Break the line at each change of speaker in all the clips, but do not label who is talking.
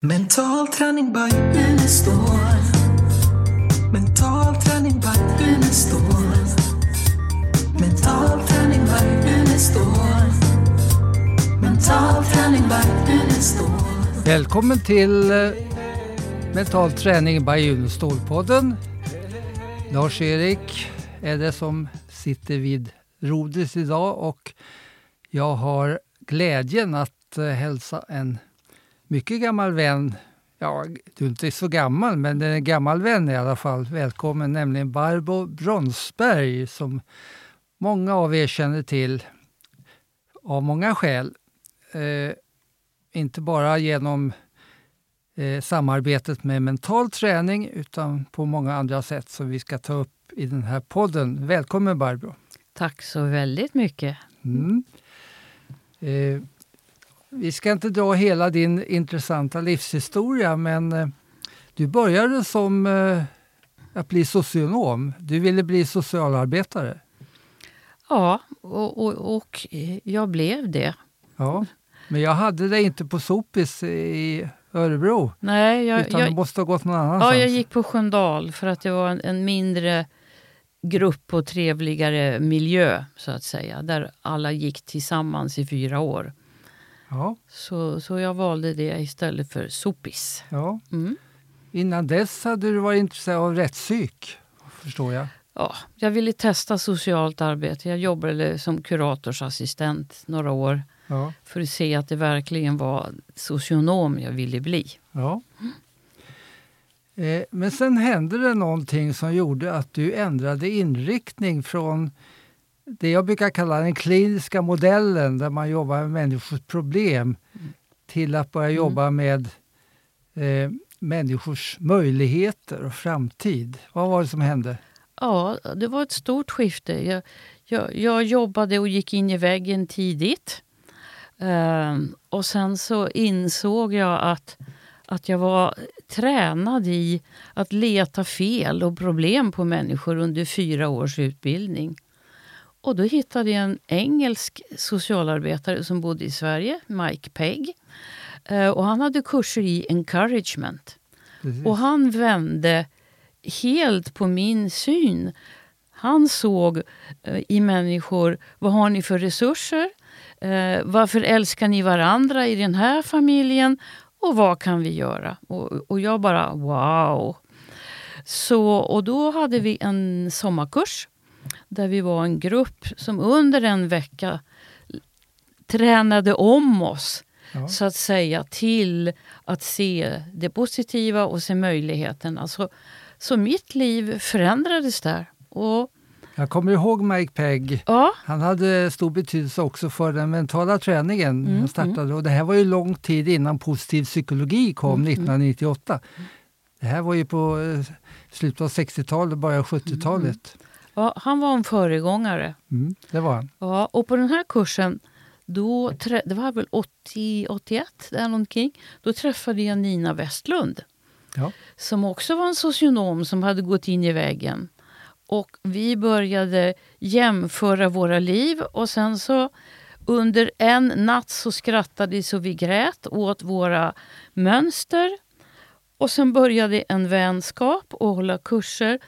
Mental träning by Unestål. Mental träning by Unestål. Mental träning by Unestål. Mental träning by Unestål.
Välkommen till eh, Mental träning by Unestål-podden. Lars-Erik är det som sitter vid rodret idag och jag har glädjen att eh, hälsa en mycket gammal vän. Ja, du är inte så gammal, men en gammal vän i alla fall. Välkommen, nämligen Barbro Bronsberg som många av er känner till av många skäl. Eh, inte bara genom eh, samarbetet med mental träning utan på många andra sätt som vi ska ta upp i den här podden. Välkommen Barbro!
Tack så väldigt mycket.
Mm. Eh, vi ska inte dra hela din intressanta livshistoria men eh, du började som eh, att bli socionom. Du ville bli socialarbetare.
Ja, och, och, och jag blev det.
Ja, men jag hade det inte på Sopis i Örebro.
Nej, jag,
utan
jag,
du måste ha gått någon annanstans.
Ja, jag gick på Sköndal för att det var en, en mindre grupp och trevligare miljö så att säga. Där alla gick tillsammans i fyra år.
Ja.
Så, så jag valde det istället för Sopis.
Ja.
Mm.
Innan dess hade du varit intresserad av rättspsyk, förstår jag.
Ja, jag ville testa socialt arbete. Jag jobbade som kuratorsassistent några år
Ja.
för att se att det verkligen var socionom jag ville bli.
Ja. Eh, Men sen hände det någonting som gjorde att du ändrade inriktning från det jag brukar kalla den kliniska modellen där man jobbar med människors problem till att börja jobba med eh, människors möjligheter och framtid. Vad var det som hände?
Ja, det var ett stort skifte. Jag, jag, jag jobbade och gick in i väggen tidigt. Ehm, och sen så insåg jag att, att jag var tränad i att leta fel och problem på människor under fyra års utbildning. Och då hittade jag en engelsk socialarbetare som bodde i Sverige, Mike Pegg. Eh, och han hade kurser i encouragement.
Precis.
Och han vände helt på min syn. Han såg eh, i människor, vad har ni för resurser? Eh, varför älskar ni varandra i den här familjen? Och vad kan vi göra? Och, och jag bara wow. Så, och då hade vi en sommarkurs där vi var en grupp som under en vecka tränade om oss
Ja.
så att säga till att se det positiva och se möjligheterna. Så, så mitt liv förändrades där. Och
Jag kommer ihåg Mike Pegg.
ja,
Han hade stor betydelse också för den mentala träningen.
Mm,
Han startade, och det här var ju lång tid innan positiv psykologi kom
Mm,
1998. Det här var ju på eh, slutet av 60-talet, början av 70-talet.
Ja, han var en föregångare.
Mm, det var han.
Ja, och på den här kursen, då, det var väl 80, 81 där någonting, då träffade jag Nina Westlund.
Ja.
som också var en socionom som hade gått in i väggen. Och vi började jämföra våra liv och sen så under en natt så skrattade vi så vi grät åt våra mönster. Och sen började en vänskap och hålla kurser.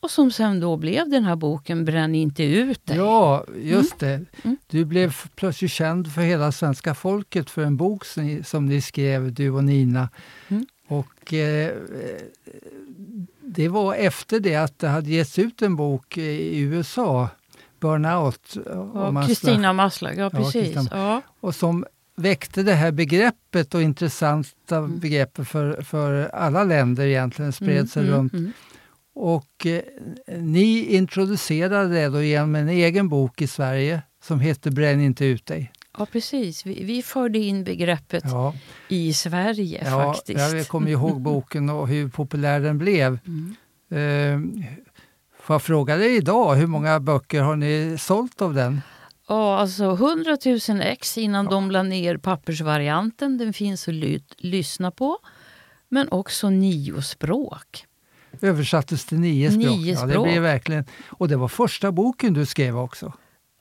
Och som sen då blev den här boken Bränn inte ut dig.
Ja, just det.
Mm.
Du blev plötsligt känd för hela svenska folket för en bok som ni, som ni skrev, du och Nina.
Mm.
Och eh, det var efter det att det hade getts ut en bok i USA, Burnout.
Ja, Kristina Maslak, ja precis.
Kristina.
Ja.
och som väckte det här begreppet och intressanta begreppet för, för alla länder egentligen, spred sig
Mm, mm,
runt. Och eh, ni introducerade det då genom en egen bok i Sverige som heter Bränn inte ut dig.
Ja, precis. Vi, vi förde in begreppet
Ja,
i Sverige
ja
faktiskt.
jag kommer ihåg boken och hur populär den blev.
Mm.
Eh, får jag fråga dig idag, hur många böcker har ni sålt av den?
Ja, alltså 100 000 ex innan de la ner pappersvarianten. Den finns att ly- lyssna på. Men också nio språk.
Översattes till nio språk.
Nio
Ja, det
språk.
blev verkligen, och det var första boken du skrev också.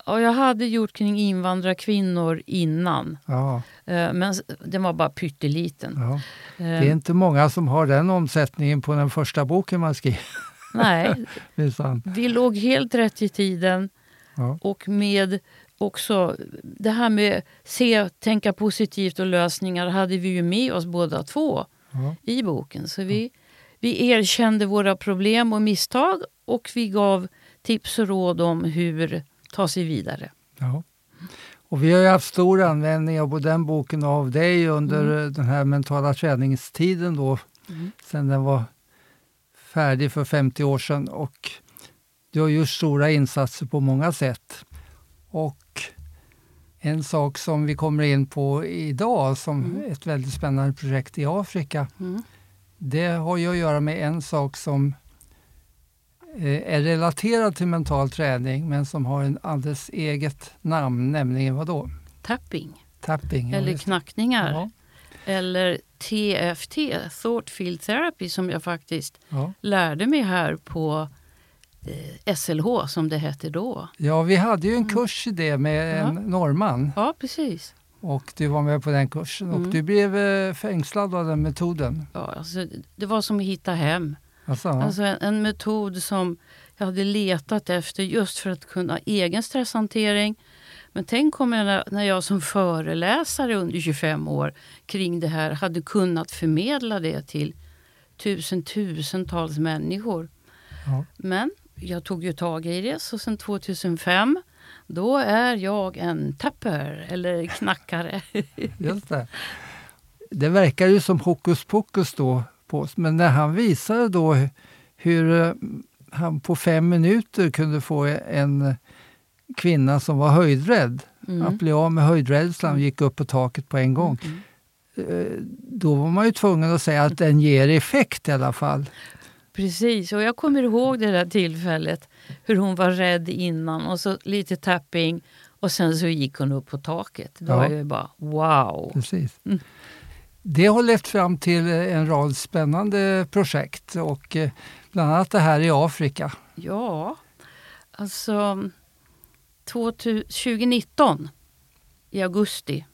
Ja, jag hade gjort kring invandrarkvinnor innan.
Ja,
Eh, Men den var bara pytteliten.
ja.
Eh,
Det är inte många som har den omsättningen på den första boken man skriver.
Nej, vi låg helt rätt i tiden.
Ja.
Och med också det här med se, tänka positivt och lösningar hade vi ju med oss båda två
Ja.
i boken. Så vi, vi erkände våra problem och misstag och vi gav tips och råd om hur ta sig vidare.
Ja. Och vi har ju haft stor användning av den boken av dig under den här mentala träningstiden då,
Mm.
sen den var färdig för 50 år sedan. Och du har gjort stora insatser på många sätt. Och en sak som vi kommer in på idag som
Mm.
ett väldigt spännande projekt i Afrika,
Mm.
Det har ju att göra med en sak som eh, är relaterad till mental träning men som har en alldeles eget namn, nämligen vad då?
Tapping,
Tapping.
eller knackningar.
Ja,
Eller TFT, Thought Field Therapy, som jag faktiskt
ja.
lärde mig här på eh, SLH, som det hette då.
ja, vi hade ju en kurs i det med
Mm.
En norrman
Ja, precis.
Och du var med på den kursen och
Mm.
du blev eh, fängslad av den metoden.
Ja, alltså, det var som att hitta hem.
Alltså.
Alltså en, en metod som jag hade letat efter just för att kunna egen stresshantering. Men tänk om jag, när- jag som föreläsare under 25 år kring det här hade kunnat förmedla det till tusen, tusentals människor.
Ja.
Men jag tog ju tag i det, så sen 2005 då är jag en tapper eller knackare.
Just det. Det verkar ju som hokus pokus då, på oss, men när han visade då hu- hur eh, han på fem minuter kunde få en kvinna som var höjdrädd
Mm.
att bli av med höjdrädslan och gick upp på taket på en gång.
Mm.
Eh, Då var man ju tvungen att säga att den ger effekt i alla fall.
Precis, och jag kommer ihåg det där tillfället. Hur hon var rädd innan och så lite tapping och sen så gick hon upp på taket. Då
Ja.
var jag bara wow.
Precis.
Mm.
Det har lett fram till eh, en rad spännande projekt och eh, bland annat det här i Afrika.
Ja, alltså 2000 2019 i augusti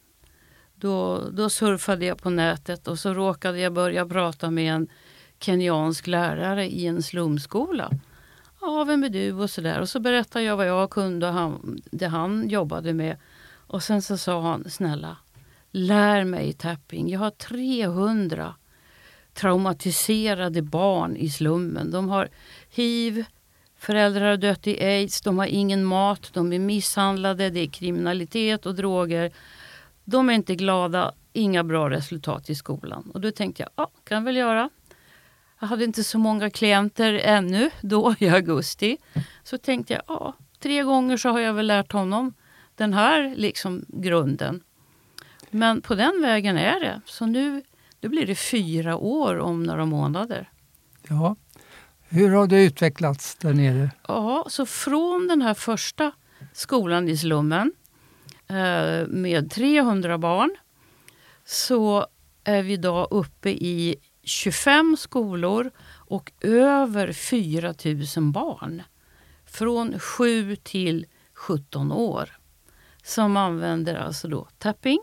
då, då surfade jag på nätet och så råkade jag börja prata med en kenyansk lärare i en slumskola. Ja, vem är du och så där. Och så berättade jag vad jag kunde och han, det han jobbade med. Och sen så sa han, snälla, lär mig tapping. Jag har 300 traumatiserade barn i slummen. De har hiv, föräldrar har dött i aids, de har ingen mat, de är misshandlade, det är kriminalitet och droger. De är inte glada, inga bra resultat i skolan. Och då tänkte jag, ja, kan jag väl göra. Jag hade inte så många klienter ännu då i augusti. Så tänkte jag, ja, tre gånger så har jag väl lärt honom den här liksom grunden. Men på den vägen är det. Så nu, nu blir det fyra år om några månader.
Ja. Hur har det utvecklats där nere?
Ja, så från den här första skolan i slummen eh, med 300 barn så är vi idag uppe i 25 skolor och över 4 000 barn. Från 7 till 17 år. Som använder alltså då tapping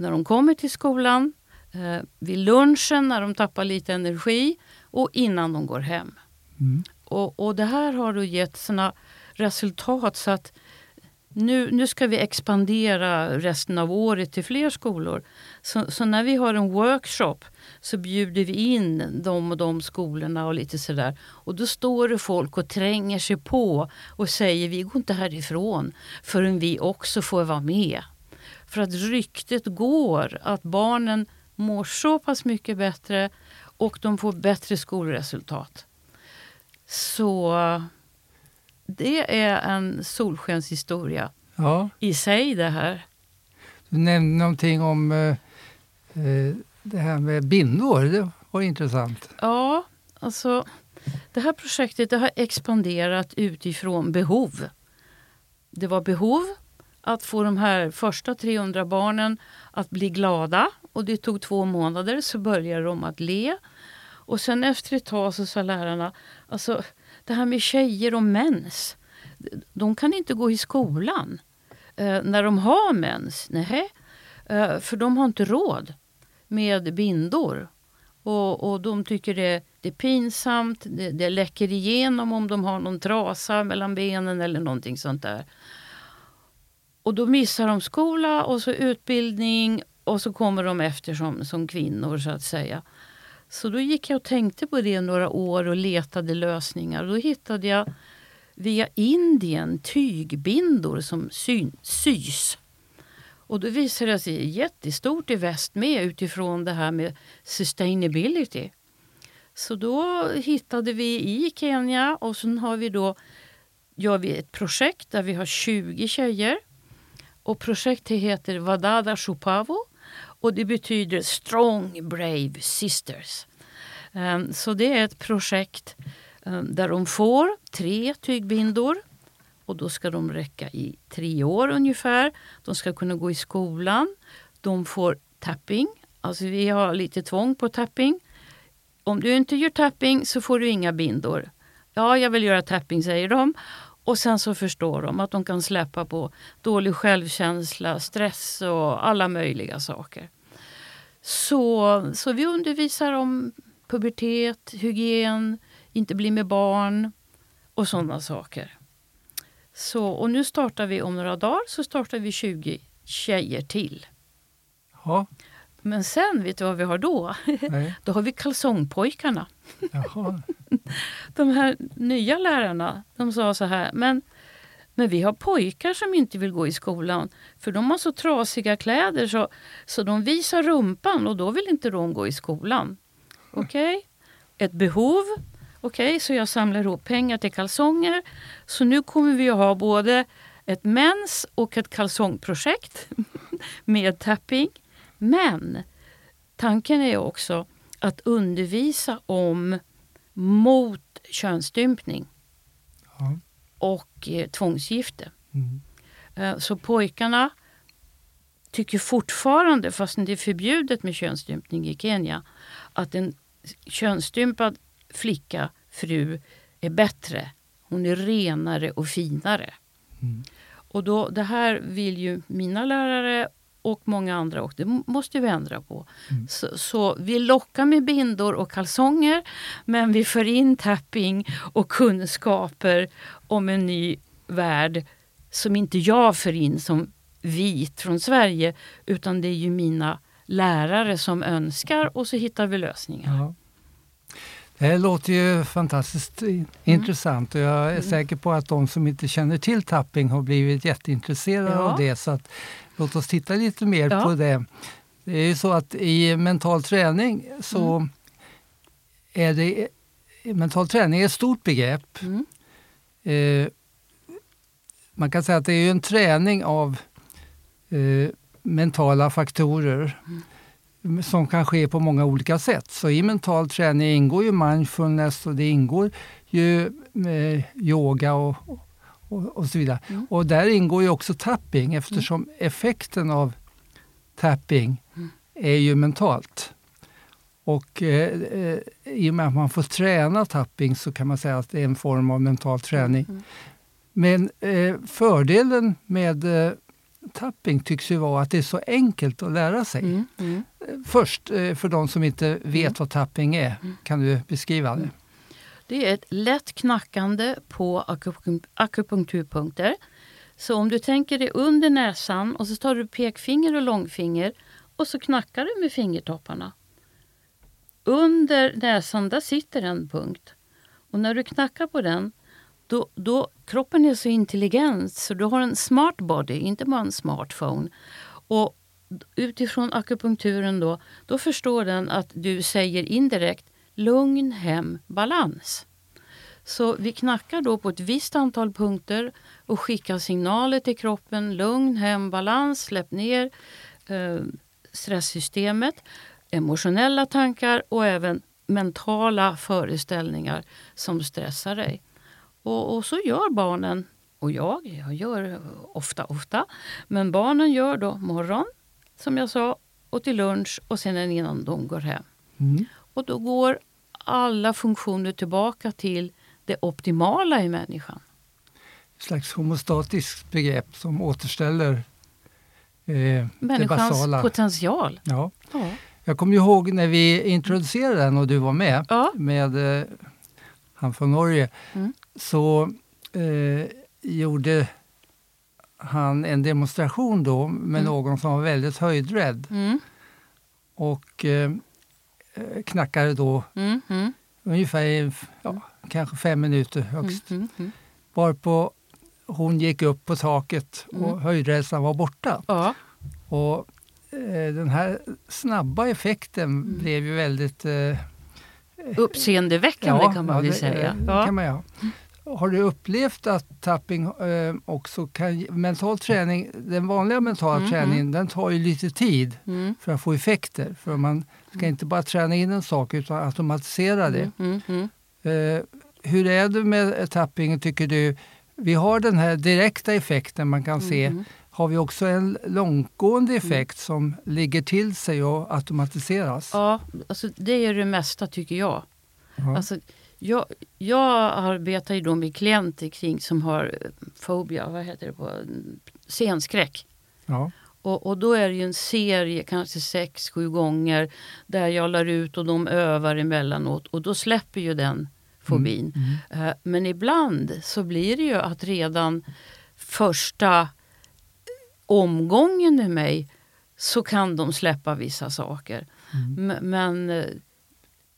när de kommer till skolan, eh, vid lunchen när de tappar lite energi och innan de går hem.
Mm.
Och, och det här har då gett såna resultat så att nu, nu ska vi expandera resten av året till fler skolor. Så, så när vi har en workshop så bjuder vi in de och de skolorna och lite sådär. Och då står det folk och tränger sig på och säger vi går inte härifrån förrän vi också får vara med. För att ryktet går att barnen mår så pass mycket bättre och de får bättre skolresultat. Så det är en solskenshistoria
Ja,
i sig det här.
du nämnde någonting om eh, eh, det här med bindor. Det var intressant.
Ja, alltså det här projektet det har expanderat utifrån behov. Det var behov att få de här första 300 barnen att bli glada och det tog två månader så började de att le. Och sen efter ett tag så sa lärarna, alltså det här med tjejer och mens, de kan inte gå i skolan eh, när de har mens. Nej, eh, för de har inte råd med bindor. Och, och de tycker det, det är pinsamt, det, det läcker igenom om de har någon trasa mellan benen eller någonting sånt där. Och då missar de skola och så utbildning och så kommer de efter som, som kvinnor så att säga. Så då gick jag och tänkte på det några år och letade lösningar. Då hittade jag via Indien tygbindor som syn, sys. Och då visade det sig jättestort i väst med utifrån det här med sustainability. Så då hittade vi i Kenya och sen har vi då, gör vi ett projekt där vi har 20 tjejer. Och projektet heter Vadada Shupavo och det betyder Strong Brave Sisters. Ehm, så det är ett projekt ehm, där de får tre tygbindor och då ska de räcka i tre år ungefär. De ska kunna gå i skolan. De får tapping. Alltså vi har lite tvång på tapping. Om du inte gör tapping så får du inga bindor. Ja, jag vill göra tapping säger de. Och sen så förstår de att de kan släppa på dålig självkänsla, stress och alla möjliga saker. Så, så vi undervisar om pubertet, hygien, inte bli med barn och sådana saker. Så, och nu startar vi om några dagar så startar vi 20 tjejer till.
Ja.
Men sen, vet du vad vi har då?
Nej.
Då har vi kalsongpojkarna.
Jaha.
De här nya lärarna de sa så här, men, men vi har pojkar som inte vill gå i skolan för de har så trasiga kläder så, så de visar rumpan och då vill inte de gå i skolan. Okej? Okay? Ett behov. Okej, okay, så jag samlar ihop pengar till kalsonger. Så nu kommer vi att ha både ett mens och ett kalsongprojekt med tapping. Men tanken är också att undervisa om mot könsstympning
Ja.
och eh, tvångsgifte.
Mm.
Eh, så pojkarna tycker fortfarande, fast det är förbjudet med könsstympning i Kenya, att en könsstympad flicka, fru, är bättre. Hon är renare och finare.
Mm.
Och då, det här vill ju mina lärare och många andra och det måste vi ändra på.
Mm.
Så, så, vi lockar med bindor och kalsonger men vi för in tapping och kunskaper om en ny värld som inte jag för in som vit från Sverige utan det är ju mina lärare som önskar och så hittar vi lösningar.
Ja. Det låter ju fantastiskt
Mm.
intressant och jag är säker på att de som inte känner till tapping har blivit jätteintresserade
Ja.
av det. Så att, låt oss titta lite mer
Ja.
på det. Det är ju så att i mental träning så
Mm.
är det mental träning är ett stort begrepp.
Mm.
Eh, man kan säga att det är en träning av eh, mentala faktorer som kan ske på många olika sätt. Så i mental träning ingår ju mindfulness och det ingår ju eh, yoga och, och, och så vidare.
Mm.
Och där ingår ju också tapping eftersom effekten av tapping
Mm.
är ju mentalt. Och eh, eh, i och med att man får träna tapping så kan man säga att det är en form av mental träning.
Mm.
Men eh, fördelen med eh, tapping tycks ju vara att det är så enkelt att lära sig.
Mm. Mm.
Först, eh, för de som inte vet
Mm.
vad tapping är, kan du beskriva det?
Mm. Det är ett lätt knackande på akupunk- akupunkturpunkter. Så om du tänker dig under näsan och så tar du pekfinger och långfinger och så knackar du med fingertopparna. Under näsan där sitter en punkt. Och när du knackar på den, då, då kroppen är så intelligent så du har en smart body, inte bara en smartphone. Och utifrån akupunkturen då, då förstår den att du säger indirekt lugn, hem, balans. Så vi knackar då på ett visst antal punkter och skickar signaler till kroppen. Lugn, hem, balans, släpp ner eh, stresssystemet, emotionella tankar och även mentala föreställningar som stressar dig. Och, och så gör barnen, och jag, jag gör ofta, ofta, men barnen gör då morgon, som jag sa, och till lunch och sen innan de går hem.
Mm.
Och då går alla funktioner tillbaka till det optimala i människan.
slags homostatiskt begrepp som återställer eh, det
Människans
basala.
potential.
Ja.
Ja.
Jag kommer ihåg när vi introducerade den och du var med,
Ja.
med eh, han från Norge,
Mm.
Så eh, gjorde han en demonstration då med
Mm.
någon som var väldigt höjdrädd
Mm.
och eh, eh, knackade då
Mm. Mm.
ungefär ja, kanske fem minuter högst.
Mm. Mm.
Varpå hon gick upp på taket och
Mm.
höjdrädslan var borta.
Ja.
Och eh, den här snabba effekten
Mm.
blev ju väldigt... Eh,
Uppseendeväckande kan man
ja,
väl
det-
säga.
eh,
Ja.
Kan man, ja. Har du upplevt att tapping eh, också kan... Mental träning, den vanliga mentala
Mm,
träningen, den tar ju lite tid
Mm.
för att få effekter. För man ska inte bara träna in en sak utan automatisera det.
Mm. Mm.
Eh, hur är det med tapping tycker du? Vi har den här direkta effekten man kan se.
Mm.
Har vi också en långtgående effekt som ligger till sig och automatiseras?
Ja, alltså det är det mesta tycker jag.
Ja.
Alltså, jag, jag arbetar ju då med klienter kring som har eh, fobia, vad heter det på scenskräck.
ja.
Och, och då är det ju en serie, kanske sex, sju gånger, där jag lär ut och de övar emellanåt. Och då släpper ju den fobin.
Mm.
Eh, Men ibland så blir det ju att redan första omgången med mig så kan de släppa vissa saker.
Mm.
Men eh,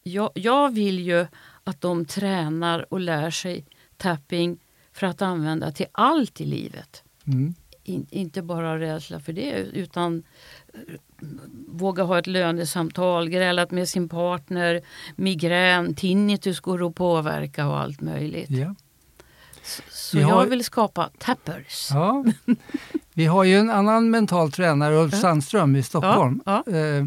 jag, jag vill ju att de tränar och lär sig tapping för att använda till allt i livet.
Mm.
In, inte bara rädsla för det utan eh, våga ha ett lönesamtal, grälat med sin partner, migrän, tinnitus går att påverka och allt möjligt.
Ja.
Så, så
Vi har-
jag vill skapa tappers.
Ja. Vi har ju en annan mental tränare, Ulf
Ja.
Sandström i Stockholm,
Ja,
eh,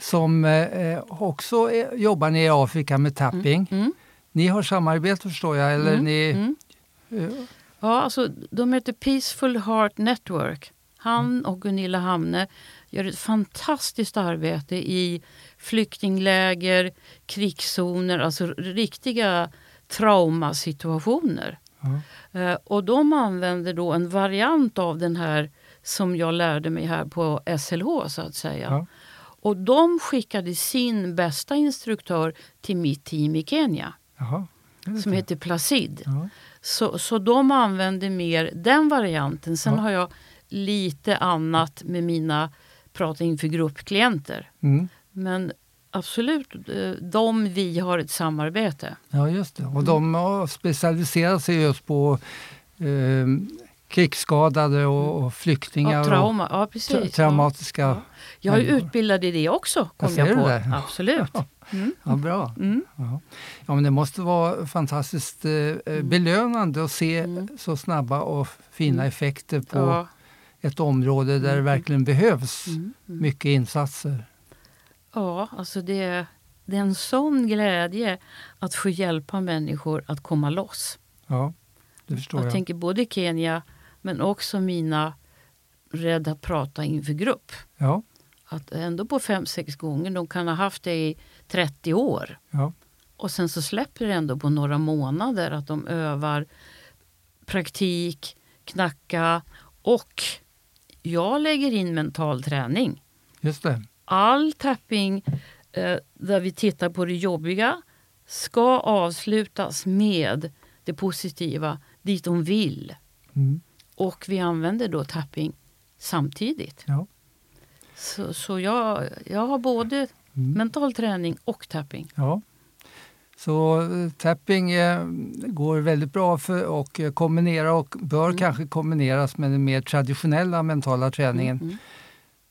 som eh, också är, jobbar nere i Afrika med tapping.
Mm.
Ni har samarbete förstår jag, eller
Mm,
ni...
mm.
eh,
Ja, alltså, de heter Peaceful Heart Network. Han och Gunilla Hamne gör ett fantastiskt arbete i flyktingläger, krigszoner, alltså riktiga traumasituationer. Eh, och de använder då en variant av den här som jag lärde mig här på SLH så att säga.
Ja.
Och de skickade sin bästa instruktör till mitt team i Kenya
Jaha.
som heter Placid. Så, så de använder mer den varianten. Sen
Ja.
har jag lite annat med mina prata inför gruppklienter.
Mm.
Men absolut, eh, de vi har ett samarbete.
Ja, just det. Och de har specialiserat sig just på eh, krigsskadade och, och flyktingar
Ja, trauma, ja
och
precis.
traumatiska...
Ja. Jag är
människor.
utbildad i det också, kom jag
du
på.
det?
Absolut. Mm.
Ja, bra.
Mm.
Ja. ja, men det måste vara fantastiskt eh, belönande att se
Mm.
så snabba och fina effekter på
Ja.
ett område där det
Mm.
verkligen behövs
Mm. Mm.
mycket insatser.
Ja, alltså det, det är en sån glädje att få hjälpa människor att komma loss.
Ja, det förstår
Jag
jag.
tänker både Kenya men också mina rädda att prata inför grupp.
Ja,
Att ändå på fem, sex gånger, de kan ha haft det i 30 år.
ja,
Och sen så släpper det ändå på några månader att de övar praktik, knacka och jag lägger in mental träning.
just det.
All tapping eh, där vi tittar på det jobbiga ska avslutas med det positiva, dit de vill.
Mm.
Och vi använder då tapping samtidigt.
Ja.
Så, så jag, jag har både
Mm.
mental träning och tapping.
Ja. Så eh, tapping eh, går väldigt bra för och eh, kombinera och bör
Mm.
kanske kombineras med den mer traditionella mentala träningen.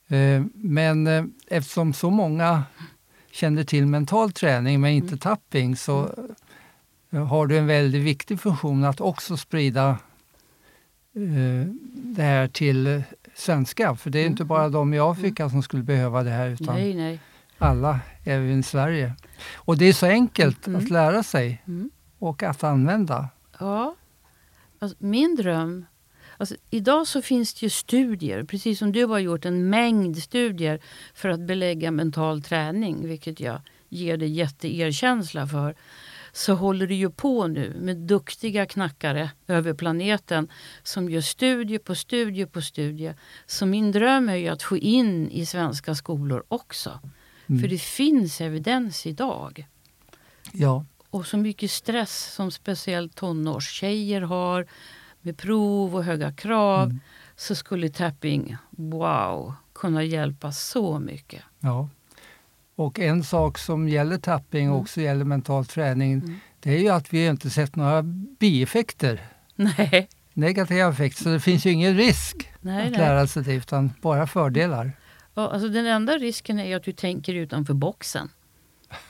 Mm.
Eh, Men eh, eftersom så många känner till mental träning men inte
Mm.
tapping så eh, har du en väldigt viktig funktion att också sprida det här till eh, svenska. För det är
Mm.
inte bara de i Afrika som skulle behöva det här utan
Nej, nej.
alla även i Sverige. Och det är så enkelt
Mm.
att lära sig
Mm.
och att använda.
Ja. Alltså, min dröm... Alltså, idag så finns det ju studier, precis som du har gjort en mängd studier för att belägga mental träning, vilket jag ger dig jätteerkänsla för. Så håller det ju på nu med duktiga knackare över planeten som gör studie på studie på studie. Så min dröm är ju att få in i svenska skolor också. För det finns evidens idag.
Ja,
Och så mycket stress som speciellt tonårstjejer har med prov och höga krav. Så skulle tapping, wow, kunna hjälpa så mycket.
ja. Och en sak som gäller tapping och också gäller mental träning,
Mm.
det är ju att vi inte sett några bieffekter,
Nej,
negativa effekter, så det finns ju ingen risk
nej,
att
nej.
lära sig det, utan bara fördelar.
Ja, alltså den enda risken är att du tänker utanför boxen.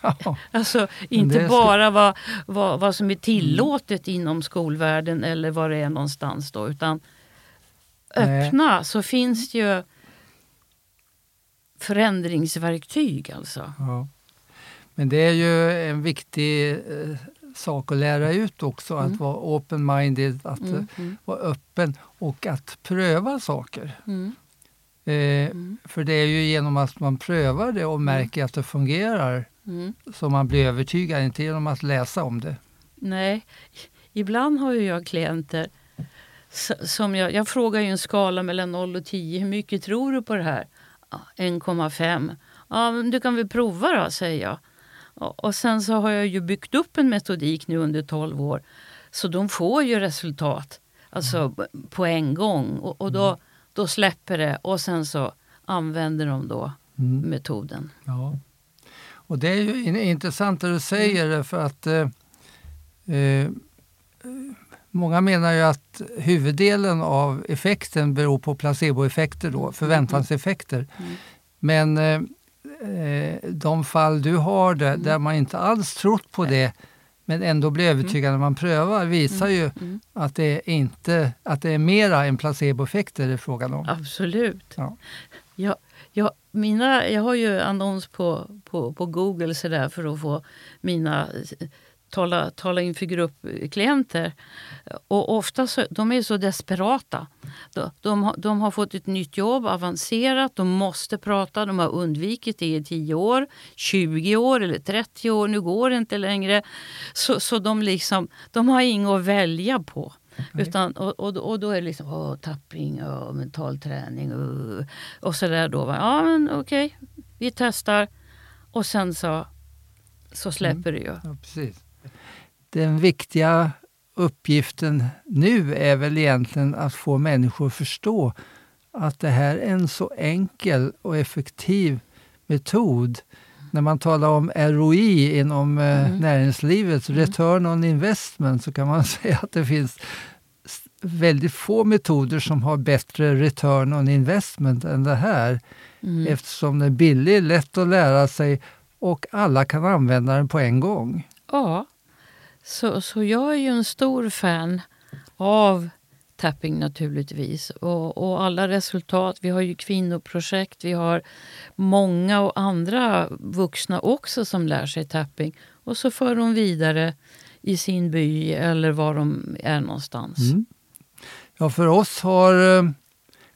Ja,
Alltså inte bara vad, vad, vad som är tillåtet inom skolvärlden eller vad det är någonstans då. Utan
Nej.
öppna så finns det ju förändringsverktyg alltså.
ja. Men det är ju en viktig eh, sak att lära ut också, att vara open-minded, att eh,
Mm, mm,
vara öppen och att pröva saker.
mm,
Eh,
Mm.
För det är ju genom att man prövar det och märker att det fungerar
mm.
som man blir övertygad, inte genom att läsa om det.
Nej, ibland har ju jag klienter som jag, jag frågar ju en skala mellan 0 och 10. Hur mycket tror du på det här? Ja, 1,5. Ja, du kan väl prova då, säger jag. Och, sen så har jag ju byggt upp en metodik nu under 12 år. Så de får ju resultat alltså b- på en gång. Och, och då, då släpper det och sen så använder de då
Mm.
metoden.
Ja. Och det är ju in- intressant det du säger
Mm.
för att eh, eh, många menar ju att huvuddelen av effekten beror på placeboeffekter, då, förväntanseffekter.
Mm.
Men eh, eh, de fall du har där,
Mm.
där man inte alls trott på det men ändå blir övertygad när man prövar visar ju
Mm.
att det, är inte, att det är mera än placeboeffekter det är frågan om.
Absolut.
Ja.
Jag, jag, mina, jag har ju annons på, på, på Google så där för att få mina tala, tala inför gruppklienter. Och ofta så, de är så desperata. De, de, har- de har fått ett nytt jobb, avancerat, de måste prata. De har undvikit det i 10 år, 20 år eller 30 år. Nu går det inte längre. Så, så de, liksom, de har inget att välja på. Utan, och, och, och då är det liksom åh, tapping och mental träning uh, och så där då. Ja men okej, vi testar. Och sen så, så släpper det ju.
Ja, precis. Den viktiga uppgiften nu är väl egentligen att få människor att förstå att det här är en så enkel och effektiv metod. När man talar om ROI inom eh,
Mm.
näringslivet, return on investment, så kan man säga att det finns väldigt få metoder som har bättre return on investment än det här.
Mm.
Eftersom den är billig, lätt att lära sig och alla kan använda den på en gång.
Ja, så, så jag är ju en stor fan av tapping naturligtvis. Och, och alla resultat. Vi har ju kvinnoprojekt, vi har många och andra vuxna också som lär sig tapping. Och så för de vidare i sin by eller var de är någonstans.
Mm. Ja, för oss har eh,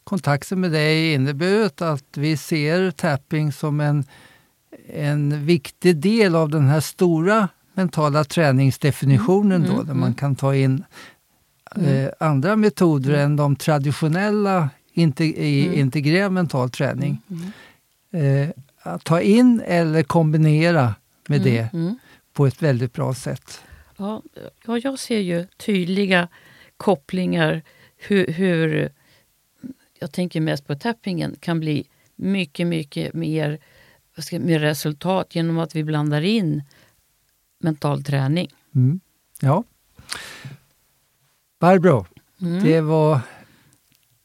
kontakten med dig inneburit att vi ser tapping som en, en viktig del av den här stora mentala träningsdefinitionen då,
mm,
där man
mm.
kan ta in eh, andra metoder än de traditionella inte, i
Mm.
integrerad mental träning.
Mm.
Eh, att ta in eller kombinera med
Mm,
det
mm.
på ett väldigt bra sätt.
Ja, ja, jag ser ju tydliga kopplingar hur, hur jag tänker mest på tappingen kan bli mycket, mycket mer med resultat genom att vi blandar in mental träning.
Mm. Ja. Barbro,
Mm.
Det var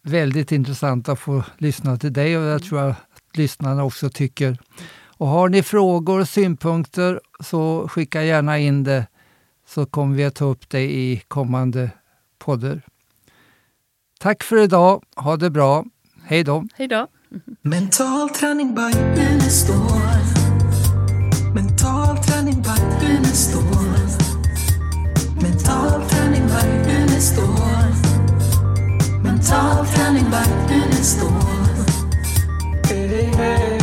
väldigt intressant att få lyssna till dig och jag tror att lyssnarna också tycker. Och har ni frågor och synpunkter så skicka gärna in det så kommer vi att ta upp det i kommande poddar. Tack för idag. Ha det bra. Hej då.
Hej då!
Mental träning by Unestål. penningen står. Mental träning, vagnen står. Mental träning, vagnen står. Hey, hey.